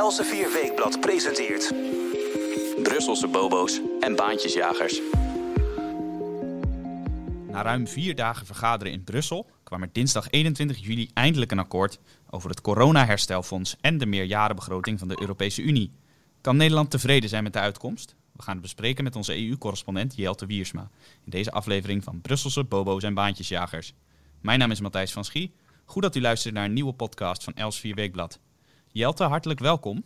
Elsevier Weekblad presenteert... Brusselse bobo's en baantjesjagers. Na ruim vier dagen vergaderen in Brussel kwam er dinsdag 21 juli eindelijk een akkoord over het coronaherstelfonds en de meerjarenbegroting van de Europese Unie. Kan Nederland tevreden zijn met de uitkomst? We gaan het bespreken met onze EU-correspondent Jelte Wiersma in deze aflevering van Brusselse bobo's en baantjesjagers. Mijn naam is Matthijs van Schie. Goed dat u luistert naar een nieuwe podcast van Els Weekblad. Jelte, hartelijk welkom.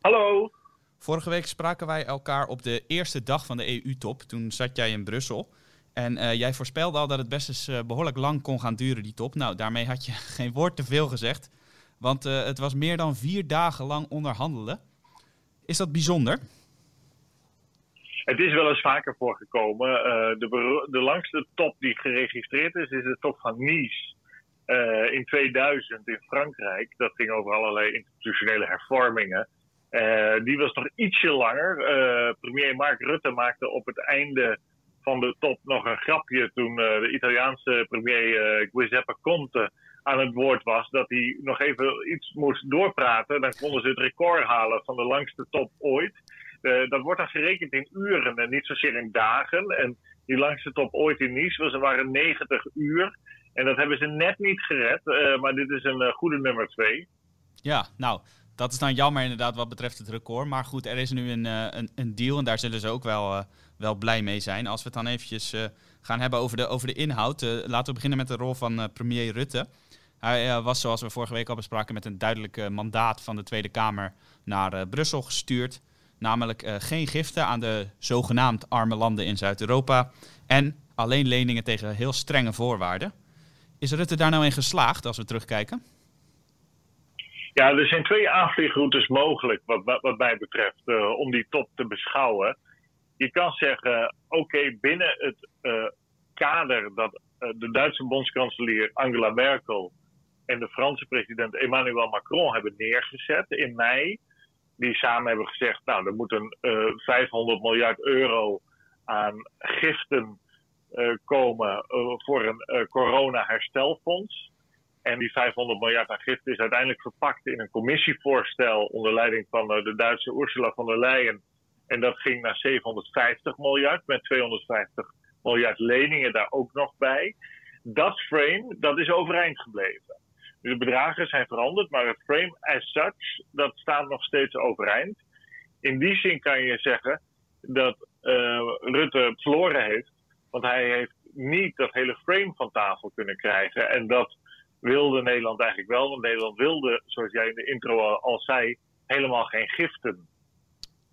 Hallo. Vorige week spraken wij elkaar op de eerste dag van de EU-top. Toen zat jij in Brussel. En eh, jij voorspelde al dat het best eens uh, behoorlijk lang kon gaan duren, die top. Nou, daarmee had je geen woord te veel gezegd. Want uh, het was meer dan vier dagen lang onderhandelen. Is dat bijzonder? Het is wel eens vaker voorgekomen. de, de langste top die geregistreerd is, is de top van Nice. Uh, in 2000 in Frankrijk. Dat ging over allerlei institutionele hervormingen. Uh, die was nog ietsje langer. Uh, premier Mark Rutte maakte op het einde van de top nog een grapje toen de Italiaanse premier Giuseppe Conte aan het woord was. Dat hij nog even iets moest doorpraten. Dan konden ze het record halen van de langste top ooit. dat wordt dan gerekend in uren en niet zozeer in dagen. En die langste top ooit in Nice was, waren 90 uur. En dat hebben ze net niet gered, uh, maar dit is een uh, goede nummer twee. Ja, nou, dat is dan jammer inderdaad wat betreft het record. Maar goed, er is nu een, uh, een, een, deal en daar zullen ze ook wel, wel blij mee zijn. Als we het dan eventjes gaan hebben over de, over de inhoud. laten we beginnen met de rol van premier Rutte. Hij was, zoals we vorige week al bespraken, met een duidelijk mandaat van de Tweede Kamer naar Brussel gestuurd. Namelijk geen giften aan de zogenaamd arme landen in Zuid-Europa. En alleen leningen tegen heel strenge voorwaarden. Is Rutte daar nou in geslaagd als we terugkijken? Ja, er zijn twee aanvliegroutes mogelijk wat, mij betreft uh, om die top te beschouwen. Je kan zeggen, oké, binnen het uh, kader dat uh, de Duitse bondskanselier Angela Merkel en de Franse president Emmanuel Macron hebben neergezet in mei. Die samen hebben gezegd, nou, er moet een 500 miljard euro aan giften komen uh, voor een uh, corona-herstelfonds. En die 500 miljard aan giften is uiteindelijk verpakt in een commissievoorstel onder leiding van de Duitse Ursula von der Leyen. En dat ging naar 750 miljard, met 250 miljard leningen daar ook nog bij. Dat frame, dat is overeind gebleven. Dus de bedragen zijn veranderd, maar het frame as such, dat staat nog steeds overeind. In die zin kan je zeggen dat Rutte verloren heeft want hij heeft niet dat hele frame van tafel kunnen krijgen. En dat wilde Nederland eigenlijk wel. Want Nederland wilde, zoals jij in de intro al zei, helemaal geen giften.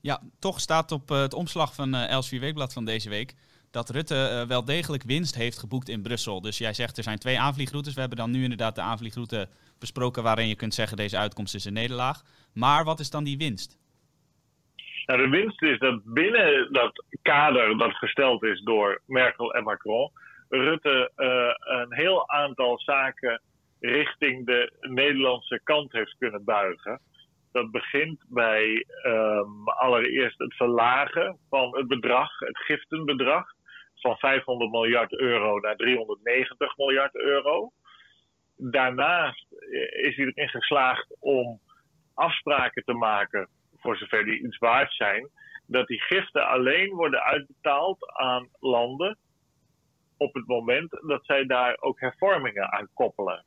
Ja, toch staat op eh, het omslag van uh, Els Weekblad van deze week dat Rutte uh, wel degelijk winst heeft geboekt in Brussel. Dus jij zegt er zijn twee aanvliegroutes. We hebben dan nu inderdaad de aanvliegroute besproken waarin je kunt zeggen deze uitkomst is een nederlaag. Maar wat is dan die winst? Nou, de winst is dat binnen dat kader dat gesteld is door Merkel en Macron, Rutte uh, een heel aantal zaken richting de Nederlandse kant heeft kunnen buigen. Dat begint bij um, allereerst het verlagen van het bedrag, het giftenbedrag, van 500 miljard euro naar 390 miljard euro. Daarnaast is hij erin geslaagd om afspraken te maken voor zover die iets waard zijn, dat die giften alleen worden uitbetaald aan landen op het moment dat zij daar ook hervormingen aan koppelen.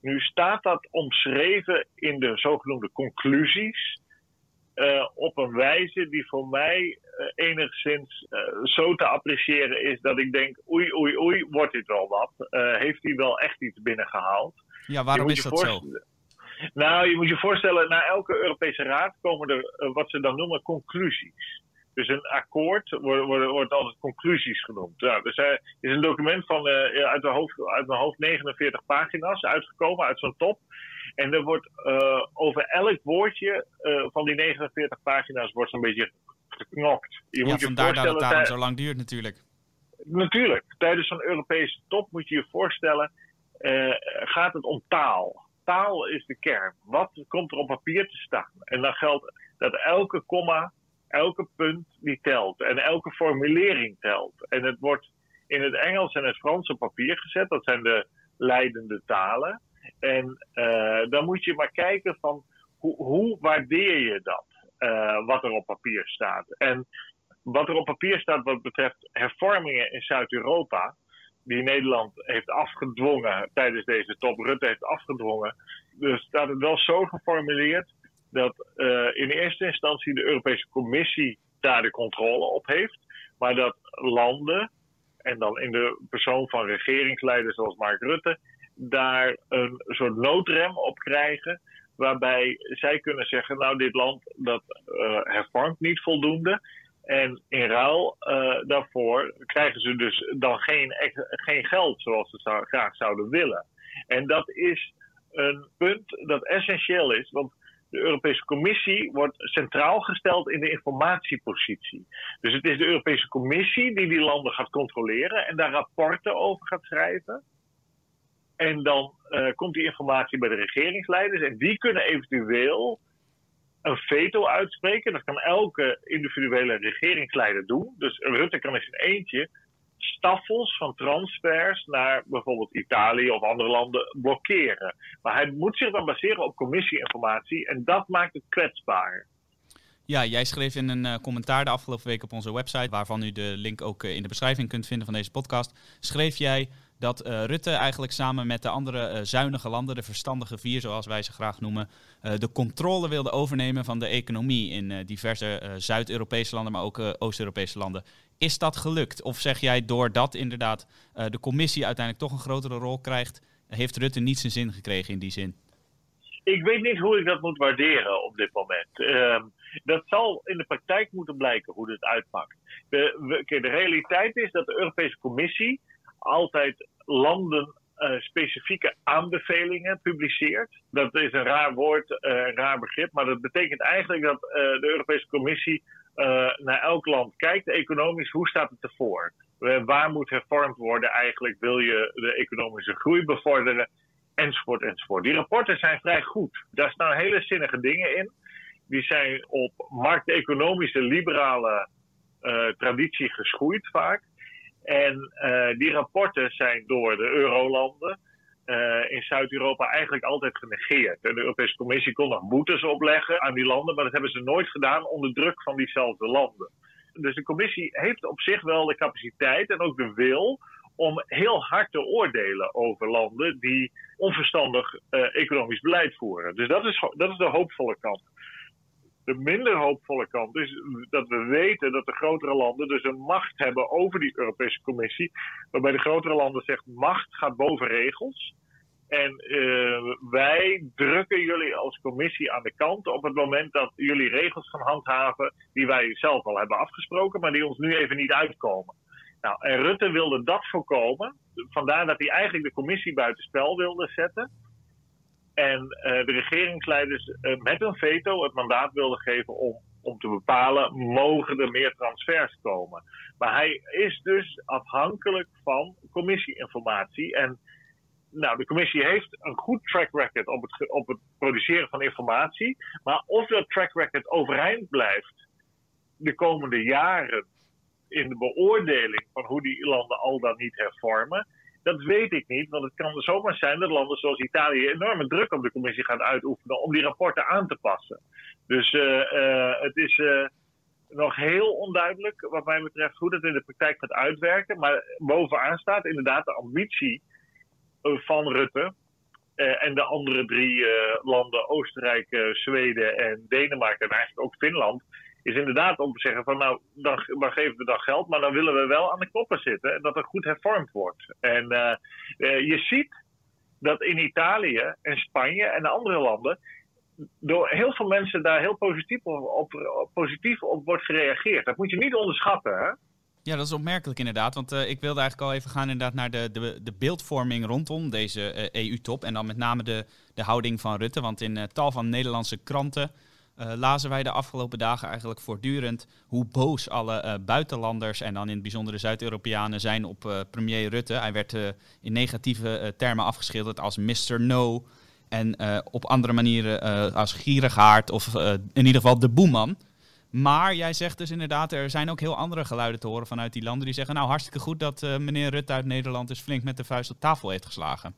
Nu staat dat omschreven in de zogenoemde conclusies. Uh, op een wijze die voor mij uh, enigszins uh, zo te appreciëren is dat ik denk: oei, oei, oei, wordt dit wel wat? heeft hij wel echt iets binnengehaald? Ja, waarom is dat zo? Nou, je moet je voorstellen, na elke Europese raad komen er uh, wat ze dan noemen conclusies. Dus een akkoord wordt, wordt, wordt altijd conclusies genoemd. Nou, dus er is een document van uh, uit, de hoofd, uit mijn hoofd 49 pagina's uitgekomen, uit zo'n top. En er wordt uh, over elk woordje van die 49 pagina's wordt zo'n beetje geknokt. Je ja, moet je vandaar dat het daarom zo lang duurt natuurlijk. Natuurlijk. Tijdens zo'n Europese top moet je je voorstellen, gaat het om taal taal is de kern. Wat komt er op papier te staan? En dan geldt dat elke komma, elke punt die telt. En elke formulering telt. En het wordt in het Engels en het Frans op papier gezet. Dat zijn de leidende talen. En uh, dan moet je maar kijken van hoe, hoe waardeer je dat, wat er op papier staat? En wat er op papier staat wat betreft hervormingen in Zuid-Europa, die Nederland heeft afgedwongen tijdens deze top, Rutte heeft afgedwongen. Dus staat het wel zo geformuleerd dat in eerste instantie de Europese Commissie daar de controle op heeft, maar dat landen en dan in de persoon van regeringsleiders zoals Mark Rutte, daar een soort noodrem op krijgen. Waarbij zij kunnen zeggen, nou dit land dat uh, hervormt niet voldoende. En in ruil uh, daarvoor krijgen ze dus dan geen, geen geld zoals ze graag zouden willen. En dat is een punt dat essentieel is. Want de Europese Commissie wordt centraal gesteld in de informatiepositie. Dus het is de Europese Commissie die die landen gaat controleren en daar rapporten over gaat schrijven. En dan uh, komt die informatie bij de regeringsleiders en die kunnen eventueel een veto uitspreken. Dat kan elke individuele regeringsleider doen. Dus Rutte kan in eentje staffels van transfers naar bijvoorbeeld Italië of andere landen blokkeren. Maar hij moet zich dan baseren op commissieinformatie en dat maakt het kwetsbaar. Ja, jij schreef in een uh, commentaar de afgelopen week op onze website, waarvan u de link ook uh, in de beschrijving kunt vinden van deze podcast, schreef jij dat uh, Rutte eigenlijk samen met de andere zuinige landen, de verstandige vier zoals wij ze graag noemen, de controle wilde overnemen van de economie in diverse Zuid-Europese landen, maar ook Oost-Europese landen. Is dat gelukt? Of zeg jij doordat inderdaad de commissie uiteindelijk toch een grotere rol krijgt, heeft Rutte niet zijn zin gekregen in die zin? Ik weet niet hoe ik dat moet waarderen op dit moment. Uh, dat zal in de praktijk moeten blijken hoe dit uitpakt. De, de realiteit is dat de Europese Commissie altijd landen uh, specifieke aanbevelingen publiceert. Dat is een raar woord, uh, een raar begrip, maar dat betekent eigenlijk dat uh, de Europese Commissie naar elk land kijkt, economisch, hoe staat het ervoor? waar moet hervormd worden eigenlijk? Wil je de economische groei bevorderen? Enzovoort, enzovoort. Die rapporten zijn vrij goed. Daar staan hele zinnige dingen in. Die zijn op markteconomische, liberale traditie geschoeid vaak. En uh, die rapporten zijn door de eurolanden uh, in Zuid-Europa eigenlijk altijd genegeerd. En de Europese Commissie kon nog boetes opleggen aan die landen, maar dat hebben ze nooit gedaan onder druk van diezelfde landen. Dus de Commissie heeft op zich wel de capaciteit en ook de wil om heel hard te oordelen over landen die onverstandig uh, economisch beleid voeren. Dus dat is, dat is de hoopvolle kant. De minder hoopvolle kant is dat we weten dat de grotere landen dus een macht hebben over die Europese Commissie. Waarbij de grotere landen zegt macht gaat boven regels. En uh, wij drukken jullie als commissie aan de kant op het moment dat jullie regels gaan handhaven die wij zelf al hebben afgesproken, maar die ons nu even niet uitkomen. Nou, en Rutte wilde dat voorkomen. Vandaar dat hij eigenlijk de commissie buitenspel wilde zetten. En uh, de regeringsleiders uh, met een veto het mandaat wilden geven om, om te bepalen, mogen er meer transfers komen. Maar hij is dus afhankelijk van commissieinformatie. En nou, de commissie heeft een goed track record op het, op het produceren van informatie. Maar of dat track record overeind blijft de komende jaren in de beoordeling van hoe die landen al dan niet hervormen, dat weet ik niet, want het kan zomaar zijn dat landen zoals Italië enorme druk op de commissie gaan uitoefenen om die rapporten aan te passen. Dus uh, uh, het is uh, nog heel onduidelijk, wat mij betreft, hoe dat in de praktijk gaat uitwerken. Maar bovenaan staat inderdaad de ambitie van Rutte en de andere drie landen, Oostenrijk, Zweden en Denemarken en eigenlijk ook Finland is inderdaad om te zeggen van nou, dan, geven we dan geld, maar dan willen we wel aan de koppen zitten en dat er goed hervormd wordt. En uh, uh, je ziet dat in Italië en Spanje en de andere landen door heel veel mensen daar heel positief op, op, positief op wordt gereageerd. Dat moet je niet onderschatten, hè? Ja, dat is opmerkelijk inderdaad. Want uh, ik wilde eigenlijk al even gaan inderdaad naar de, de, de beeldvorming rondom deze EU-top. En dan met name de, de houding van Rutte. Want in tal van Nederlandse kranten uh, lazen wij de afgelopen dagen eigenlijk voortdurend hoe boos alle uh, buitenlanders en dan in het bijzonder de Zuid-Europeanen zijn op uh, premier Rutte. Hij werd in negatieve termen afgeschilderd als Mr. No en op andere manieren als gierigaard of in ieder geval de boeman. Maar jij zegt dus inderdaad, er zijn ook heel andere geluiden te horen vanuit die landen die zeggen, nou hartstikke goed dat meneer Rutte uit Nederland dus flink met de vuist op tafel heeft geslagen.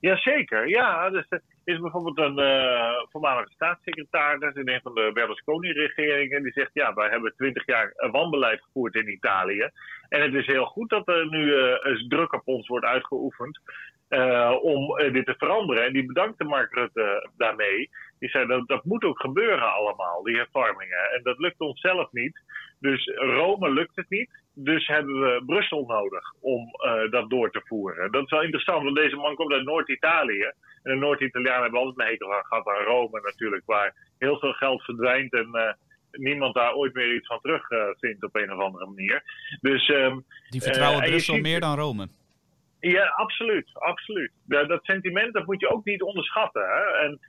Jazeker, ja. Dus, is bijvoorbeeld een uh, voormalige staatssecretaris in een van de Berlusconi-regeringen. Die zegt: Ja, wij hebben twintig jaar wanbeleid gevoerd in Italië. En het is heel goed dat er nu uh, druk op ons wordt uitgeoefend uh, om dit te veranderen. En die bedankte Mark Rutte daarmee. Die zei: dat, dat moet ook gebeuren, allemaal, die hervormingen. En dat lukt ons zelf niet. Dus Rome lukt het niet. Dus hebben we Brussel nodig om uh, dat door te voeren. Dat is wel interessant, want deze man komt uit Noord-Italië. En de Noord-Italianen hebben altijd een hekel gehad aan Rome natuurlijk, waar heel veel geld verdwijnt en uh, niemand daar ooit meer iets van terug uh, vindt op een of andere manier. Dus, um, Die vertrouwen Brussel ziet... meer dan Rome. Ja, absoluut. absoluut. Ja, dat sentiment dat moet je ook niet onderschatten. Hè? En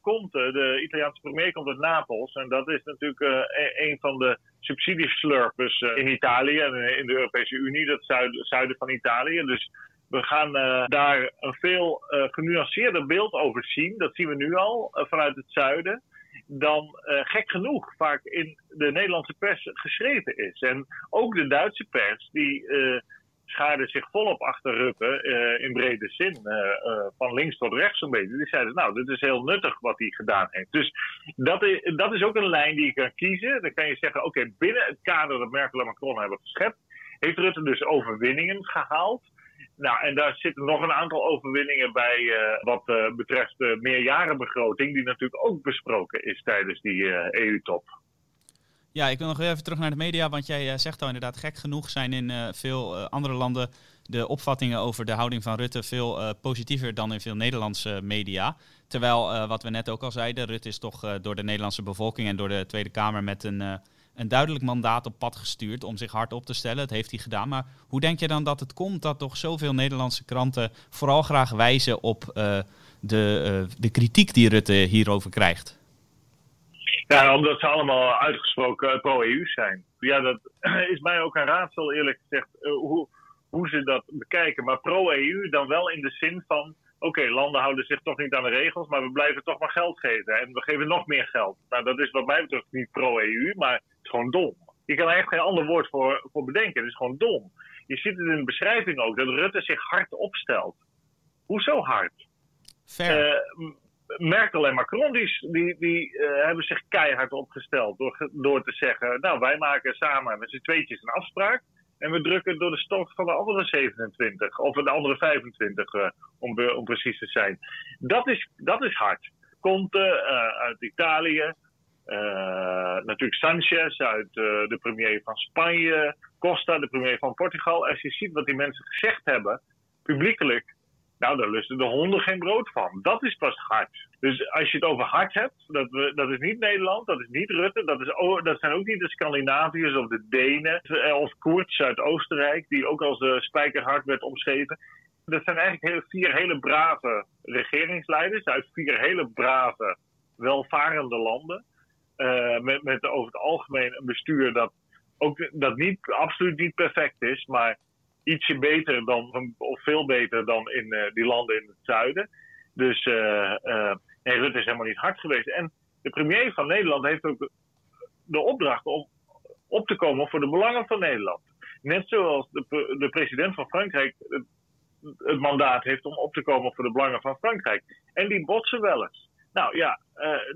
Conte, de Italiaanse premier, komt uit Napels. En dat is natuurlijk uh, een van de subsidieslurpers in Italië en in de Europese Unie, dat zuiden van Italië. Dus we gaan daar een veel genuanceerder beeld over zien. Dat zien we nu al vanuit het zuiden. Dan gek genoeg vaak in de Nederlandse pers geschreven is. En ook de Duitse pers, die schaarden zich volop achter Rutte uh, in brede zin. Uh, uh, van links tot rechts een beetje. Die zeiden, nou, dit is heel nuttig wat hij gedaan heeft. Dus dat is, dat is ook een lijn die je kan kiezen. Dan kan je zeggen, oké, binnen het kader dat Merkel en Macron hebben geschept, heeft Rutte dus overwinningen gehaald. Nou, en daar zitten nog een aantal overwinningen bij wat betreft de meerjarenbegroting, die natuurlijk ook besproken is tijdens die EU-top. Ja, ik wil nog even terug naar de media, want jij uh, zegt al inderdaad, gek genoeg zijn in uh, veel uh, andere landen de opvattingen over de houding van Rutte veel positiever dan in veel Nederlandse media. Terwijl, wat we net ook al zeiden, Rutte is toch door de Nederlandse bevolking en door de Tweede Kamer met een, een duidelijk mandaat op pad gestuurd om zich hard op te stellen. Dat heeft hij gedaan. Maar hoe denk je dan dat het komt dat toch zoveel Nederlandse kranten vooral graag wijzen op de, de kritiek die Rutte hierover krijgt? Ja, omdat ze allemaal uitgesproken pro-EU zijn. Ja, dat is mij ook een raadsel, eerlijk gezegd, uh, hoe, hoe ze dat bekijken. Maar pro-EU dan wel in de zin van: oké, okay, landen houden zich toch niet aan de regels, maar we blijven toch maar geld geven. En we geven nog meer geld. Nou, dat is wat mij betreft niet pro-EU, maar het is gewoon dom. Je kan er echt geen ander woord voor, voor bedenken. Het is gewoon dom. Je ziet het in de beschrijving ook, dat Rutte zich hard opstelt. Hoezo hard? Fair. Uh, Merkel en Macron die, die, uh, hebben zich keihard opgesteld door, door te zeggen: Nou, wij maken samen met z'n tweetjes een afspraak. En we drukken door de stok van de andere 27, of de andere 25, uh, om, om precies te zijn. Dat is, dat is hard. Conte uh, uit Italië, natuurlijk Sanchez uit de premier van Spanje, Costa, de premier van Portugal. Als je ziet wat die mensen gezegd hebben, publiekelijk, nou, daar lusten de honden geen brood van. Dat is pas hard. Dus als je het over hard hebt, dat, we, dat is niet Nederland, dat is niet Rutte, dat, is, dat zijn ook niet de Scandinaviërs of de Denen of Koerts uit Oostenrijk, die ook als uh, spijkerhard werd omschreven. Dat zijn eigenlijk vier hele brave regeringsleiders uit vier hele brave, welvarende landen. Uh, met, met over het algemeen een bestuur dat ook dat niet, absoluut niet perfect is, maar ietsje beter dan, of veel beter dan in uh, die landen in het zuiden. Dus uh, uh, nee, Rutte is helemaal niet hard geweest. En de premier van Nederland heeft ook de opdracht om op te komen voor de belangen van Nederland. Net zoals de, de president van Frankrijk het, het, mandaat heeft om op te komen voor de belangen van Frankrijk. En die botsen wel eens. Nou ja,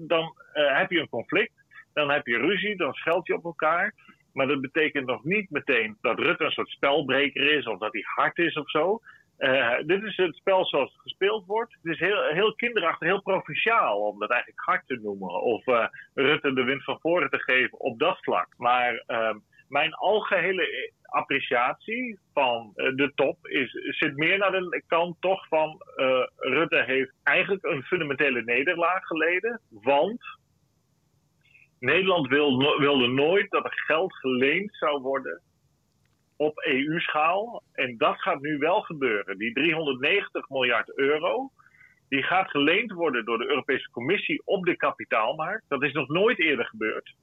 dan heb je een conflict, dan heb je ruzie, dan scheld je op elkaar. Maar dat betekent nog niet meteen dat Rutte een soort spelbreker is of dat hij hard is of zo. Uh, dit is het spel zoals het gespeeld wordt. Het is heel, heel kinderachtig, heel provinciaal om dat eigenlijk hard te noemen. Of uh, Rutte de wind van voren te geven op dat vlak. Maar uh, mijn algehele appreciatie van de top is, zit meer naar de kant toch van Rutte heeft eigenlijk een fundamentele nederlaag geleden. Want Nederland wil, wilde nooit dat er geld geleend zou worden op EU-schaal. En dat gaat nu wel gebeuren. Die 390 miljard euro, die gaat geleend worden door de Europese Commissie op de kapitaalmarkt. Dat is nog nooit eerder gebeurd.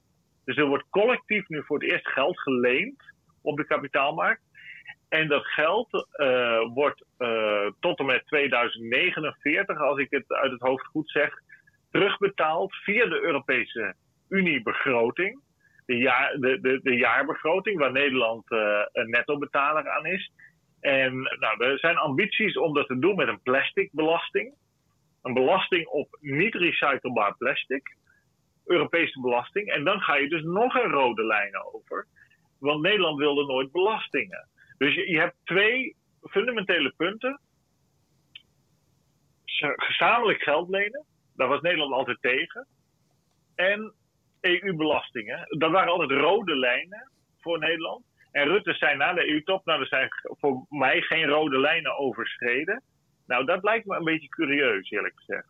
Dus er wordt collectief nu voor het eerst geld geleend op de kapitaalmarkt. En dat geld uh, wordt uh, tot en met 2049, als ik het uit het hoofd goed zeg, terugbetaald via de Europese Unie-begroting. De, jaar, de, de, jaarbegroting, waar Nederland uh, een netto-betaler aan is. En nou, er zijn ambities om dat te doen met een plasticbelasting. een belasting op niet recyclebaar plastic. Europese belasting. En dan ga je dus nog een rode lijn over. Want Nederland wilde nooit belastingen. Dus je, je hebt twee fundamentele punten. Gezamenlijk geld lenen. Daar was Nederland altijd tegen. En EU-belastingen. Dat waren altijd rode lijnen voor Nederland. En Rutte zei na de EU-top, nou, er zijn voor mij geen rode lijnen overschreden. Nou, dat lijkt me een beetje curieus, eerlijk gezegd.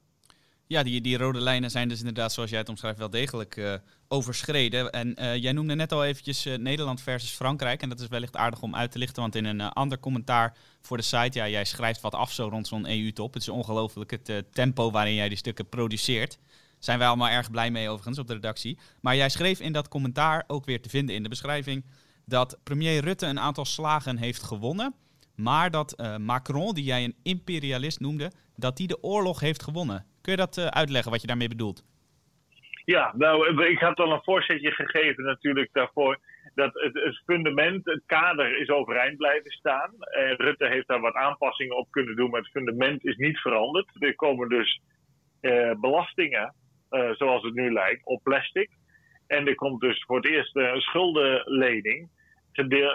Ja, die, die rode lijnen zijn dus inderdaad, zoals jij het omschrijft, wel degelijk uh, overschreden. En uh, jij noemde net al eventjes uh, Nederland versus Frankrijk. En dat is wellicht aardig om uit te lichten, want in een ander commentaar voor de site, ja, jij schrijft wat af zo rond zo'n EU-top. Het is ongelooflijk het tempo waarin jij die stukken produceert. Zijn wij allemaal erg blij mee overigens op de redactie. Maar jij schreef in dat commentaar, ook weer te vinden in de beschrijving, dat premier Rutte een aantal slagen heeft gewonnen. Maar dat Macron, die jij een imperialist noemde, dat die de oorlog heeft gewonnen. Kun je dat uh, uitleggen wat je daarmee bedoelt? Ja, nou, ik had al een voorzetje gegeven natuurlijk daarvoor. Dat het, fundament, het kader is overeind blijven staan. En Rutte heeft daar wat aanpassingen op kunnen doen, maar het fundament is niet veranderd. Er komen dus uh, belastingen, uh, zoals het nu lijkt, op plastic. En er komt dus voor het eerst een schuldenlening,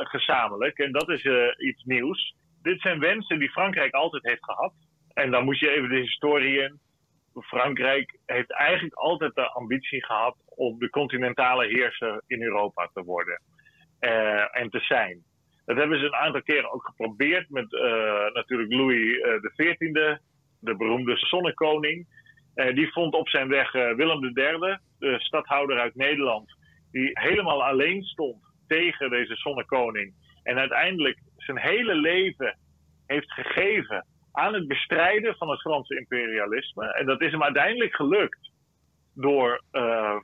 gezamenlijk. En dat is iets nieuws. Dit zijn wensen die Frankrijk altijd heeft gehad. En dan moet je even de historie in. Frankrijk heeft eigenlijk altijd de ambitie gehad om de continentale heerser in Europa te worden en te zijn. Dat hebben ze een aantal keren ook geprobeerd met natuurlijk Louis XIV, de beroemde zonnekoning. Die vond op zijn weg Willem III, de stadhouder uit Nederland, die helemaal alleen stond tegen deze zonnekoning. En uiteindelijk zijn hele leven heeft gegeven aan het bestrijden van het Franse imperialisme. En dat is hem uiteindelijk gelukt door uh,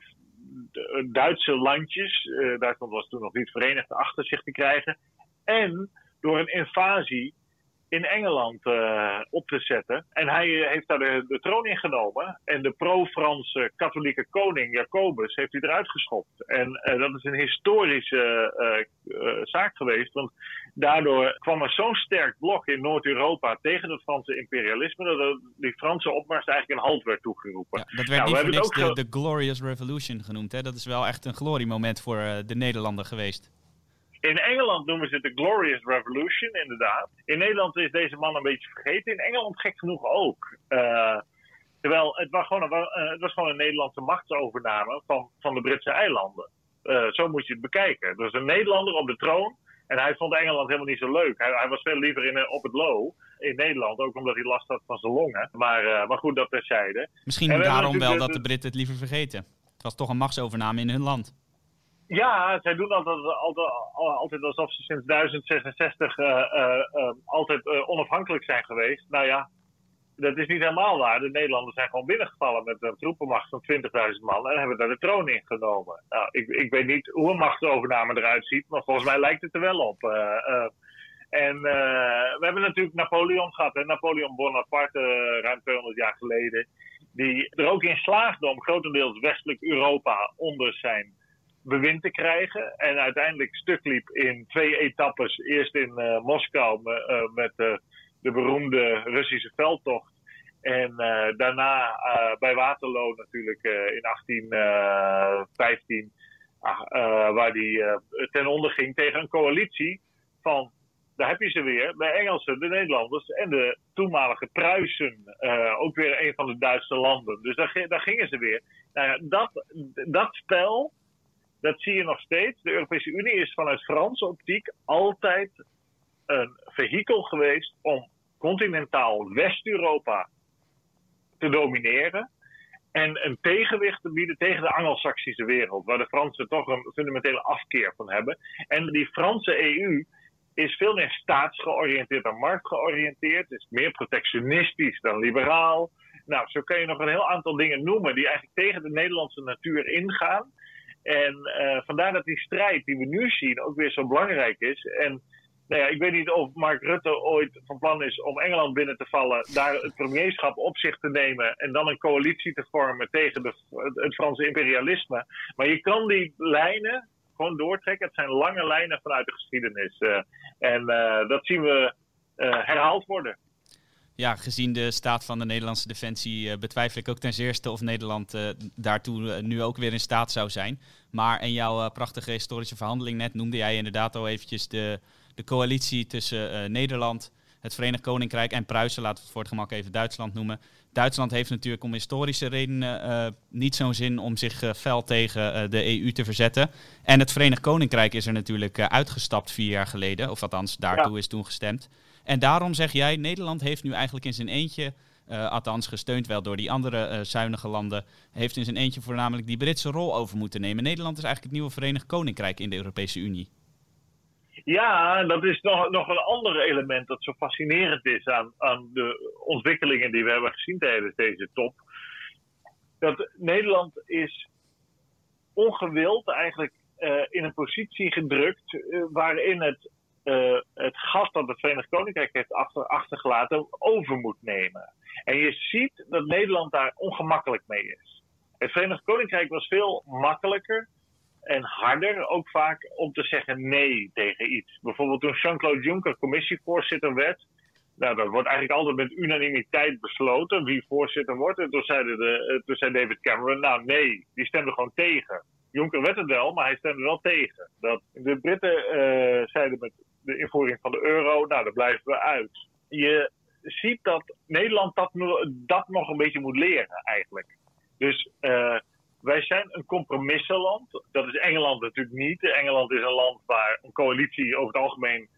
Duitse landjes, Duitsland was toen nog niet verenigd, achter zich te krijgen. En door een invasie in Engeland uh, op te zetten. En hij heeft daar de, de troon ingenomen. En de pro-Franse katholieke koning Jacobus heeft hij eruit geschopt. En dat is een historische zaak geweest. Want Daardoor kwam er zo'n sterk blok in Noord-Europa tegen het Franse imperialisme, dat die Franse opmars eigenlijk een halt werd toegeroepen. Ja, dat werd nou, niet voor niks de, de, Glorious Revolution genoemd. Hè? Dat is wel echt een gloriemoment voor de Nederlander geweest. In Engeland noemen ze het de Glorious Revolution, inderdaad. In Nederland is deze man een beetje vergeten. In Engeland gek genoeg ook. Uh, terwijl het was, gewoon een, uh, het was gewoon een Nederlandse machtsovername van, van de Britse eilanden. zo moet je het bekijken. Er is een Nederlander op de troon en hij vond Engeland helemaal niet zo leuk. Hij, hij was veel liever in, op het low in Nederland, ook omdat hij last had van zijn longen. Maar, maar goed, dat terzijde. Misschien daarom wel dat de Britten het liever vergeten. Het was toch een machtsovername in hun land. Ja, zij doen altijd, altijd, altijd alsof ze sinds 1066 uh, uh, altijd eh, onafhankelijk zijn geweest. Nou ja, dat is niet helemaal waar. De Nederlanders zijn gewoon binnengevallen met een troepenmacht van 20.000 man en hebben daar de troon ingenomen. Nou, ik, ik weet niet hoe een machtsovername eruit ziet, maar volgens mij lijkt het er wel op. En we hebben natuurlijk Napoleon gehad? Napoleon Bonaparte, ruim 200 jaar geleden, die er ook in slaagde om grotendeels westelijk Europa onder zijn bewind te krijgen. En uiteindelijk stuk liep in twee etappes. Eerst in Moskou met de beroemde Russische veldtocht. En daarna bij Waterloo natuurlijk in 1815, waar die ten onder ging tegen een coalitie van, daar heb je ze weer, de Engelsen, de Nederlanders en de toenmalige Pruisen, ook weer een van de Duitse landen. Dus daar, daar gingen ze weer. Nou dat, dat spel, dat zie je nog steeds. De Europese Unie is vanuit Franse optiek altijd een vehikel geweest om continentaal West-Europa te domineren. En een tegenwicht te bieden tegen de Angelsaksische wereld, waar de Fransen toch een fundamentele afkeer van hebben. En die Franse EU is veel meer staatsgeoriënteerd dan marktgeoriënteerd, is meer protectionistisch dan liberaal. Nou, zo kan je nog een heel aantal dingen noemen die eigenlijk tegen de Nederlandse natuur ingaan. En uh, vandaar dat die strijd die we nu zien ook weer zo belangrijk is. En nou ja, ik weet niet of Mark Rutte ooit van plan is om Engeland binnen te vallen, daar het premierschap op zich te nemen en dan een coalitie te vormen tegen het Franse imperialisme. Maar je kan die lijnen gewoon doortrekken. Het zijn lange lijnen vanuit de geschiedenis. Uh, en uh, dat zien we herhaald worden. Ja, gezien de staat van de Nederlandse defensie betwijfel ik ook ten zeerste of Nederland daartoe nu ook weer in staat zou zijn. Maar in jouw prachtige historische verhandeling net noemde jij inderdaad al eventjes de, de coalitie tussen Nederland, het Verenigd Koninkrijk en Pruisen, laten we het voor het gemak even Duitsland noemen. Duitsland heeft natuurlijk om historische redenen uh, niet zo'n zin om zich uh, fel tegen uh, de EU te verzetten. En het Verenigd Koninkrijk is er natuurlijk uitgestapt vier jaar geleden, of althans daartoe ja. is toen gestemd. En daarom zeg jij, Nederland heeft nu eigenlijk in zijn eentje, althans gesteund wel door die andere zuinige landen, heeft in zijn eentje voornamelijk die Britse rol over moeten nemen. Nederland is eigenlijk het nieuwe Verenigd Koninkrijk in de Europese Unie. Ja, dat is nog, nog een ander element dat zo fascinerend is aan, aan de ontwikkelingen die we hebben gezien tijdens deze top. Dat Nederland is ongewild eigenlijk uh, in een positie gedrukt uh, waarin het, uh, het gat dat het Verenigd Koninkrijk heeft achter, achtergelaten over moet nemen. En je ziet dat Nederland daar ongemakkelijk mee is. Het Verenigd Koninkrijk was veel makkelijker en harder ook vaak om te zeggen nee tegen iets. Bijvoorbeeld toen Jean-Claude Juncker commissievoorzitter werd. Nou, dat wordt eigenlijk altijd met unanimiteit besloten wie voorzitter wordt. En toen, de, eh, toen zei David Cameron, nou nee, die stemde gewoon tegen. Juncker werd het wel, maar hij stemde wel tegen. Dat de Britten uh, zeiden met de invoering van de euro, nou daar blijven we uit. Je ziet dat Nederland dat, nog een beetje moet leren eigenlijk. Dus uh, wij zijn een compromissenland. Dat is Engeland natuurlijk niet. Engeland is een land waar een coalitie over het algemeen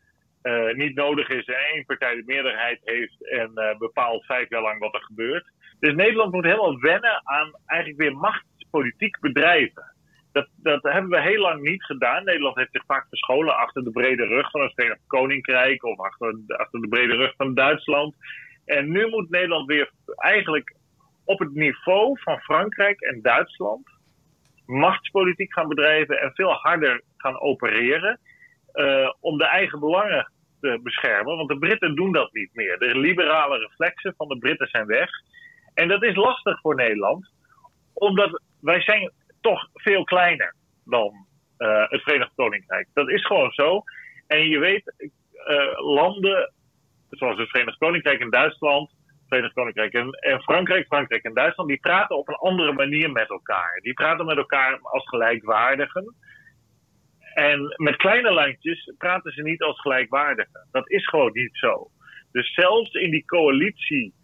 uh, niet nodig is en één partij de meerderheid heeft en uh, bepaalt vijf jaar lang wat er gebeurt. Dus Nederland moet helemaal wennen aan eigenlijk weer machtspolitiek bedrijven. Dat, dat hebben we heel lang niet gedaan. Nederland heeft zich vaak verscholen achter de brede rug van het Verenigd Koninkrijk of achter, achter de brede rug van Duitsland. En nu moet Nederland weer eigenlijk op het niveau van Frankrijk en Duitsland machtspolitiek gaan bedrijven en veel harder gaan opereren uh, om de eigen belangen te beschermen. Want de Britten doen dat niet meer. De liberale reflexen van de Britten zijn weg. En dat is lastig voor Nederland, omdat wij zijn toch veel kleiner dan uh, het Verenigd Koninkrijk. Dat is gewoon zo. En je weet, uh, landen zoals het Verenigd Koninkrijk en Duitsland Verenigd Koninkrijk en, en, Frankrijk, Frankrijk en Duitsland, die praten op een andere manier met elkaar. Die praten met elkaar als gelijkwaardigen. En met kleine landjes praten ze niet als gelijkwaardigen. Dat is gewoon niet zo. Dus zelfs in die coalitie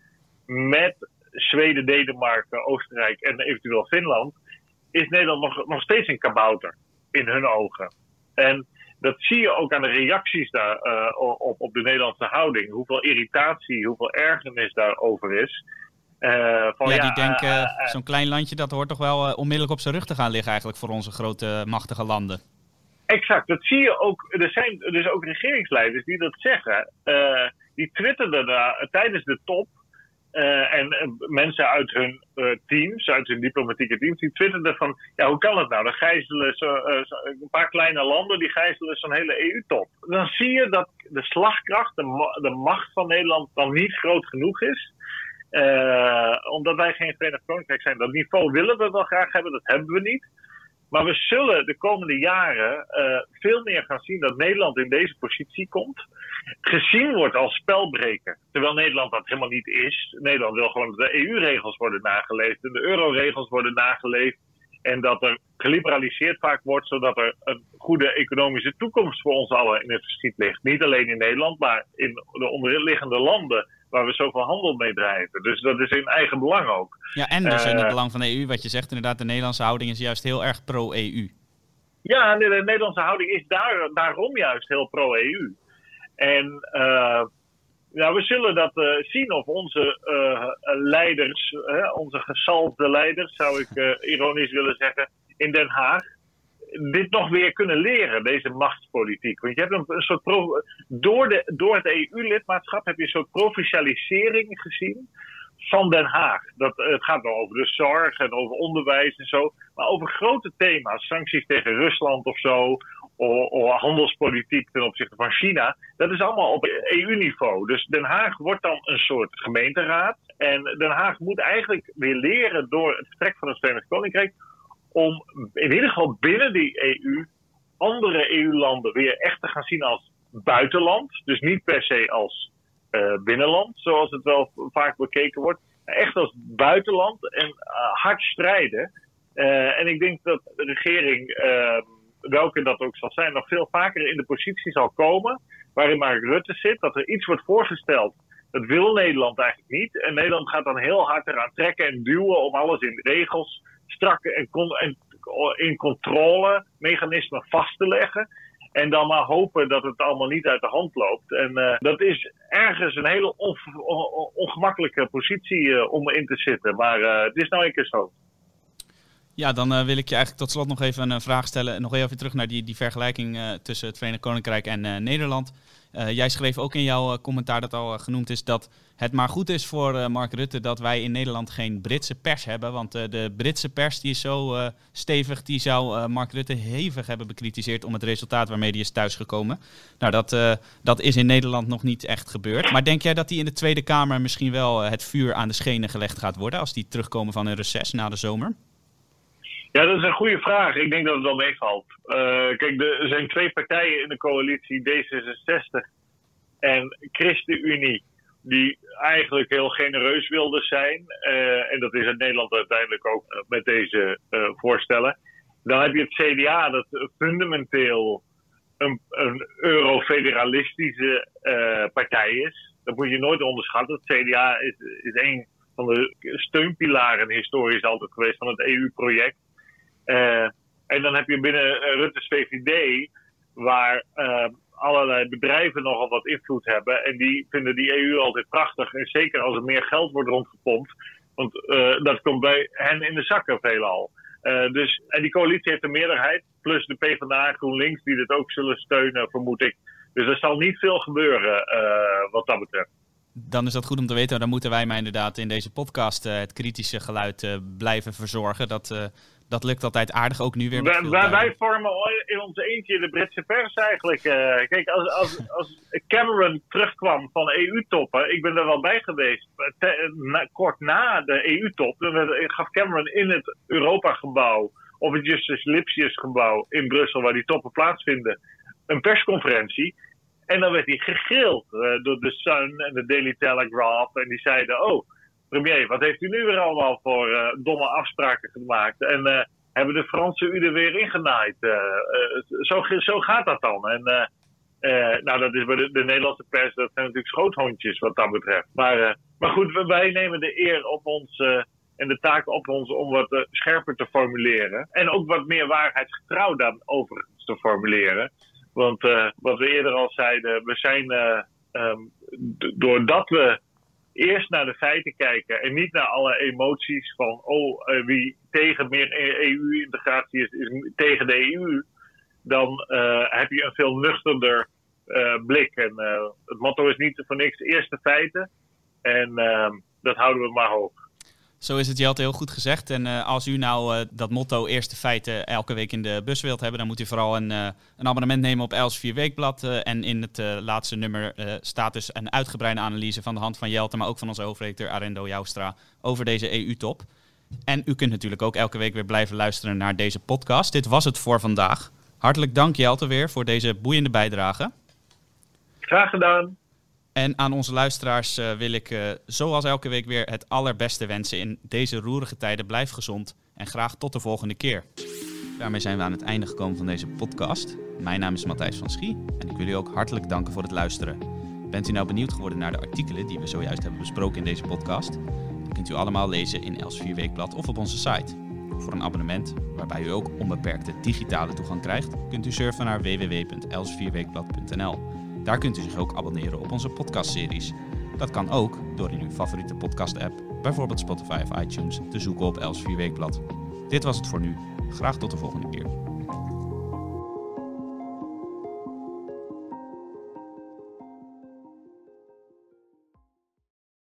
met Zweden, Denemarken, Oostenrijk en eventueel Finland, is Nederland nog, nog steeds een kabouter in hun ogen. En dat zie je ook aan de reacties daar, uh, op, op de Nederlandse houding. Hoeveel irritatie, hoeveel ergernis daarover is. Uh, van, ja, ja, die denken, uh, zo'n klein landje, dat hoort toch wel onmiddellijk op zijn rug te gaan liggen eigenlijk voor onze grote machtige landen. Exact, dat zie je ook. Er zijn dus ook regeringsleiders die dat zeggen. die twitterden daar tijdens de top uh, en mensen uit hun uh, teams, uit hun diplomatieke teams, die twitterden van, ja, hoe kan het nou? Dan gijzelen zo, een paar kleine landen, die gijzelen zo'n hele EU-top. Dan zie je dat de slagkracht, de, de, macht van Nederland dan niet groot genoeg is. omdat wij geen Verenigd Koninkrijk zijn. Dat niveau willen we wel graag hebben, dat hebben we niet. Maar we zullen de komende jaren uh, veel meer gaan zien dat Nederland in deze positie komt. Gezien wordt als spelbreker. Terwijl Nederland dat helemaal niet is. Nederland wil gewoon dat de EU-regels worden nageleefd en de euro-regels worden nageleefd. En dat er geliberaliseerd vaak wordt, zodat er een goede economische toekomst voor ons allen in het verschiet ligt. Niet alleen in Nederland, maar in de onderliggende landen waar we zoveel handel mee drijven. Dus dat is in eigen belang ook. Ja, en dus in het uh, belang van de EU, wat je zegt inderdaad, de Nederlandse houding is juist heel erg pro-EU. Ja, de, de, Nederlandse houding is daar, daarom juist heel pro-EU. En uh, ja, we zullen dat uh, zien of onze leiders, onze gesalfde leiders, zou ik ironisch willen zeggen, in Den Haag, dit nog weer kunnen leren, deze machtspolitiek. Want je hebt een, soort. Door, de, door het EU-lidmaatschap heb je een soort provincialisering gezien van Den Haag. Dat, het gaat wel over de zorg en over onderwijs en zo. Maar over grote thema's, sancties tegen Rusland of zo. Of, of handelspolitiek ten opzichte van China. Dat is allemaal op EU-niveau. Dus Den Haag wordt dan een soort gemeenteraad. En Den Haag moet eigenlijk weer leren door het vertrek van het Verenigd Koninkrijk om in ieder geval binnen die EU andere EU-landen weer echt te gaan zien als buitenland. Dus niet per se als binnenland, zoals het wel vaak bekeken wordt. Echt als buitenland en hard strijden. en ik denk dat de regering, ehm, welke dat ook zal zijn, nog veel vaker in de positie zal komen waarin Mark Rutte zit. Dat er iets wordt voorgesteld dat wil Nederland eigenlijk niet. En Nederland gaat dan heel hard eraan trekken en duwen om alles in regels strak en, en in controlemechanismen vast te leggen. En dan maar hopen dat het allemaal niet uit de hand loopt. En uh, dat is ergens een hele ongemakkelijke positie uh, om in te zitten. Maar uh, het is nou een keer zo. Ja, dan wil ik je eigenlijk tot slot nog even een vraag stellen. Nog even terug naar die, die vergelijking tussen het Verenigd Koninkrijk en Nederland. Uh, jij schreef ook in jouw uh, commentaar dat al uh, genoemd is dat het maar goed is voor Mark Rutte dat wij in Nederland geen Britse pers hebben. Want de Britse pers die is zo stevig, die zou Mark Rutte hevig hebben bekritiseerd om het resultaat waarmee hij is thuisgekomen. Nou, dat, dat is in Nederland nog niet echt gebeurd. Maar denk jij dat hij in de Tweede Kamer misschien wel het vuur aan de schenen gelegd gaat worden als die terugkomen van een reces na de zomer? Ja, dat is een goede vraag. Ik denk dat het wel meevalt. Uh, kijk, er zijn twee partijen in de coalitie, D66 en ChristenUnie, die eigenlijk heel genereus wilden zijn. Uh, en dat is in Nederland uiteindelijk ook uh, met deze voorstellen. Dan heb je het CDA, dat fundamenteel een, een eurofederalistische partij is. Dat moet je nooit onderschatten. Het CDA is, is een van de steunpilaren historisch altijd geweest van het EU-project. Uh, en dan heb je binnen uh, Rutte's VVD, waar uh, allerlei bedrijven nogal wat invloed hebben. En die vinden die EU altijd prachtig. En zeker als er meer geld wordt rondgepompt. Want dat komt bij hen in de zakken veelal. dus, en die coalitie heeft een meerderheid. Plus de PvdA en GroenLinks die dit ook zullen steunen, vermoed ik. Dus er zal niet veel gebeuren wat dat betreft dan is dat goed om te weten. Dan moeten wij maar inderdaad in deze podcast het kritische geluid blijven verzorgen. Dat, dat lukt altijd aardig, ook nu weer. Wij, wij, vormen in ons eentje de Britse pers eigenlijk. Uh, kijk, als, als, als Cameron terugkwam van EU-toppen, ik ben er wel bij geweest, kort na de EU-top, gaf Cameron in het Europa-gebouw, of het Justus Lipsius-gebouw in Brussel, waar die toppen plaatsvinden, een persconferentie. En dan werd hij gegrild uh, door de Sun en de Daily Telegraph. En die zeiden: Oh, premier, wat heeft u nu weer allemaal voor uh, domme afspraken gemaakt? En uh, hebben de Fransen u er weer ingenaaid? Uh, zo, zo gaat dat dan. En nou, dat is bij de, de, Nederlandse pers, dat zijn natuurlijk schoothondjes wat dat betreft. Maar, maar goed, wij nemen de eer op ons en de taak op ons om wat scherper te formuleren. En ook wat meer waarheidsgetrouw dan overigens te formuleren. Want wat we eerder al zeiden, we zijn, um, doordat we eerst naar de feiten kijken en niet naar alle emoties van, oh, uh, wie tegen meer EU-integratie is, is tegen de EU, dan uh, heb je een veel nuchterder uh, blik. En het motto is niet voor niks eerste feiten. En dat houden we maar hoog. Zo is het, je had heel goed gezegd. En uh, als u nou uh, dat motto eerste feiten elke week in de bus wilt hebben, dan moet u vooral een, uh, een abonnement nemen op Els 4 Weekblad. en in het laatste nummer staat dus een uitgebreide analyse van de hand van Jelte, maar ook van onze hoofdredacteur Arendo Joustra over deze EU-top. En u kunt natuurlijk ook elke week weer blijven luisteren naar deze podcast. Dit was het voor vandaag. Hartelijk dank Jelte weer voor deze boeiende bijdrage. Graag gedaan. En aan onze luisteraars uh, wil ik, uh, zoals elke week weer, het allerbeste wensen in deze roerige tijden. Blijf gezond en graag tot de volgende keer. Daarmee zijn we aan het einde gekomen van deze podcast. Mijn naam is Matthijs van Schie en ik wil u ook hartelijk danken voor het luisteren. Bent u nou benieuwd geworden naar de artikelen die we zojuist hebben besproken in deze podcast? Die kunt u allemaal lezen in Els 4 Weekblad of op onze site. Voor een abonnement, waarbij u ook onbeperkte digitale toegang krijgt, kunt u surfen naar www.els4weekblad.nl. Daar kunt u zich ook abonneren op onze podcastseries. Dat kan ook door in uw favoriete podcast-app, bijvoorbeeld Spotify of iTunes, te zoeken op Els 4 Weekblad. Dit was het voor nu. Graag tot de volgende keer.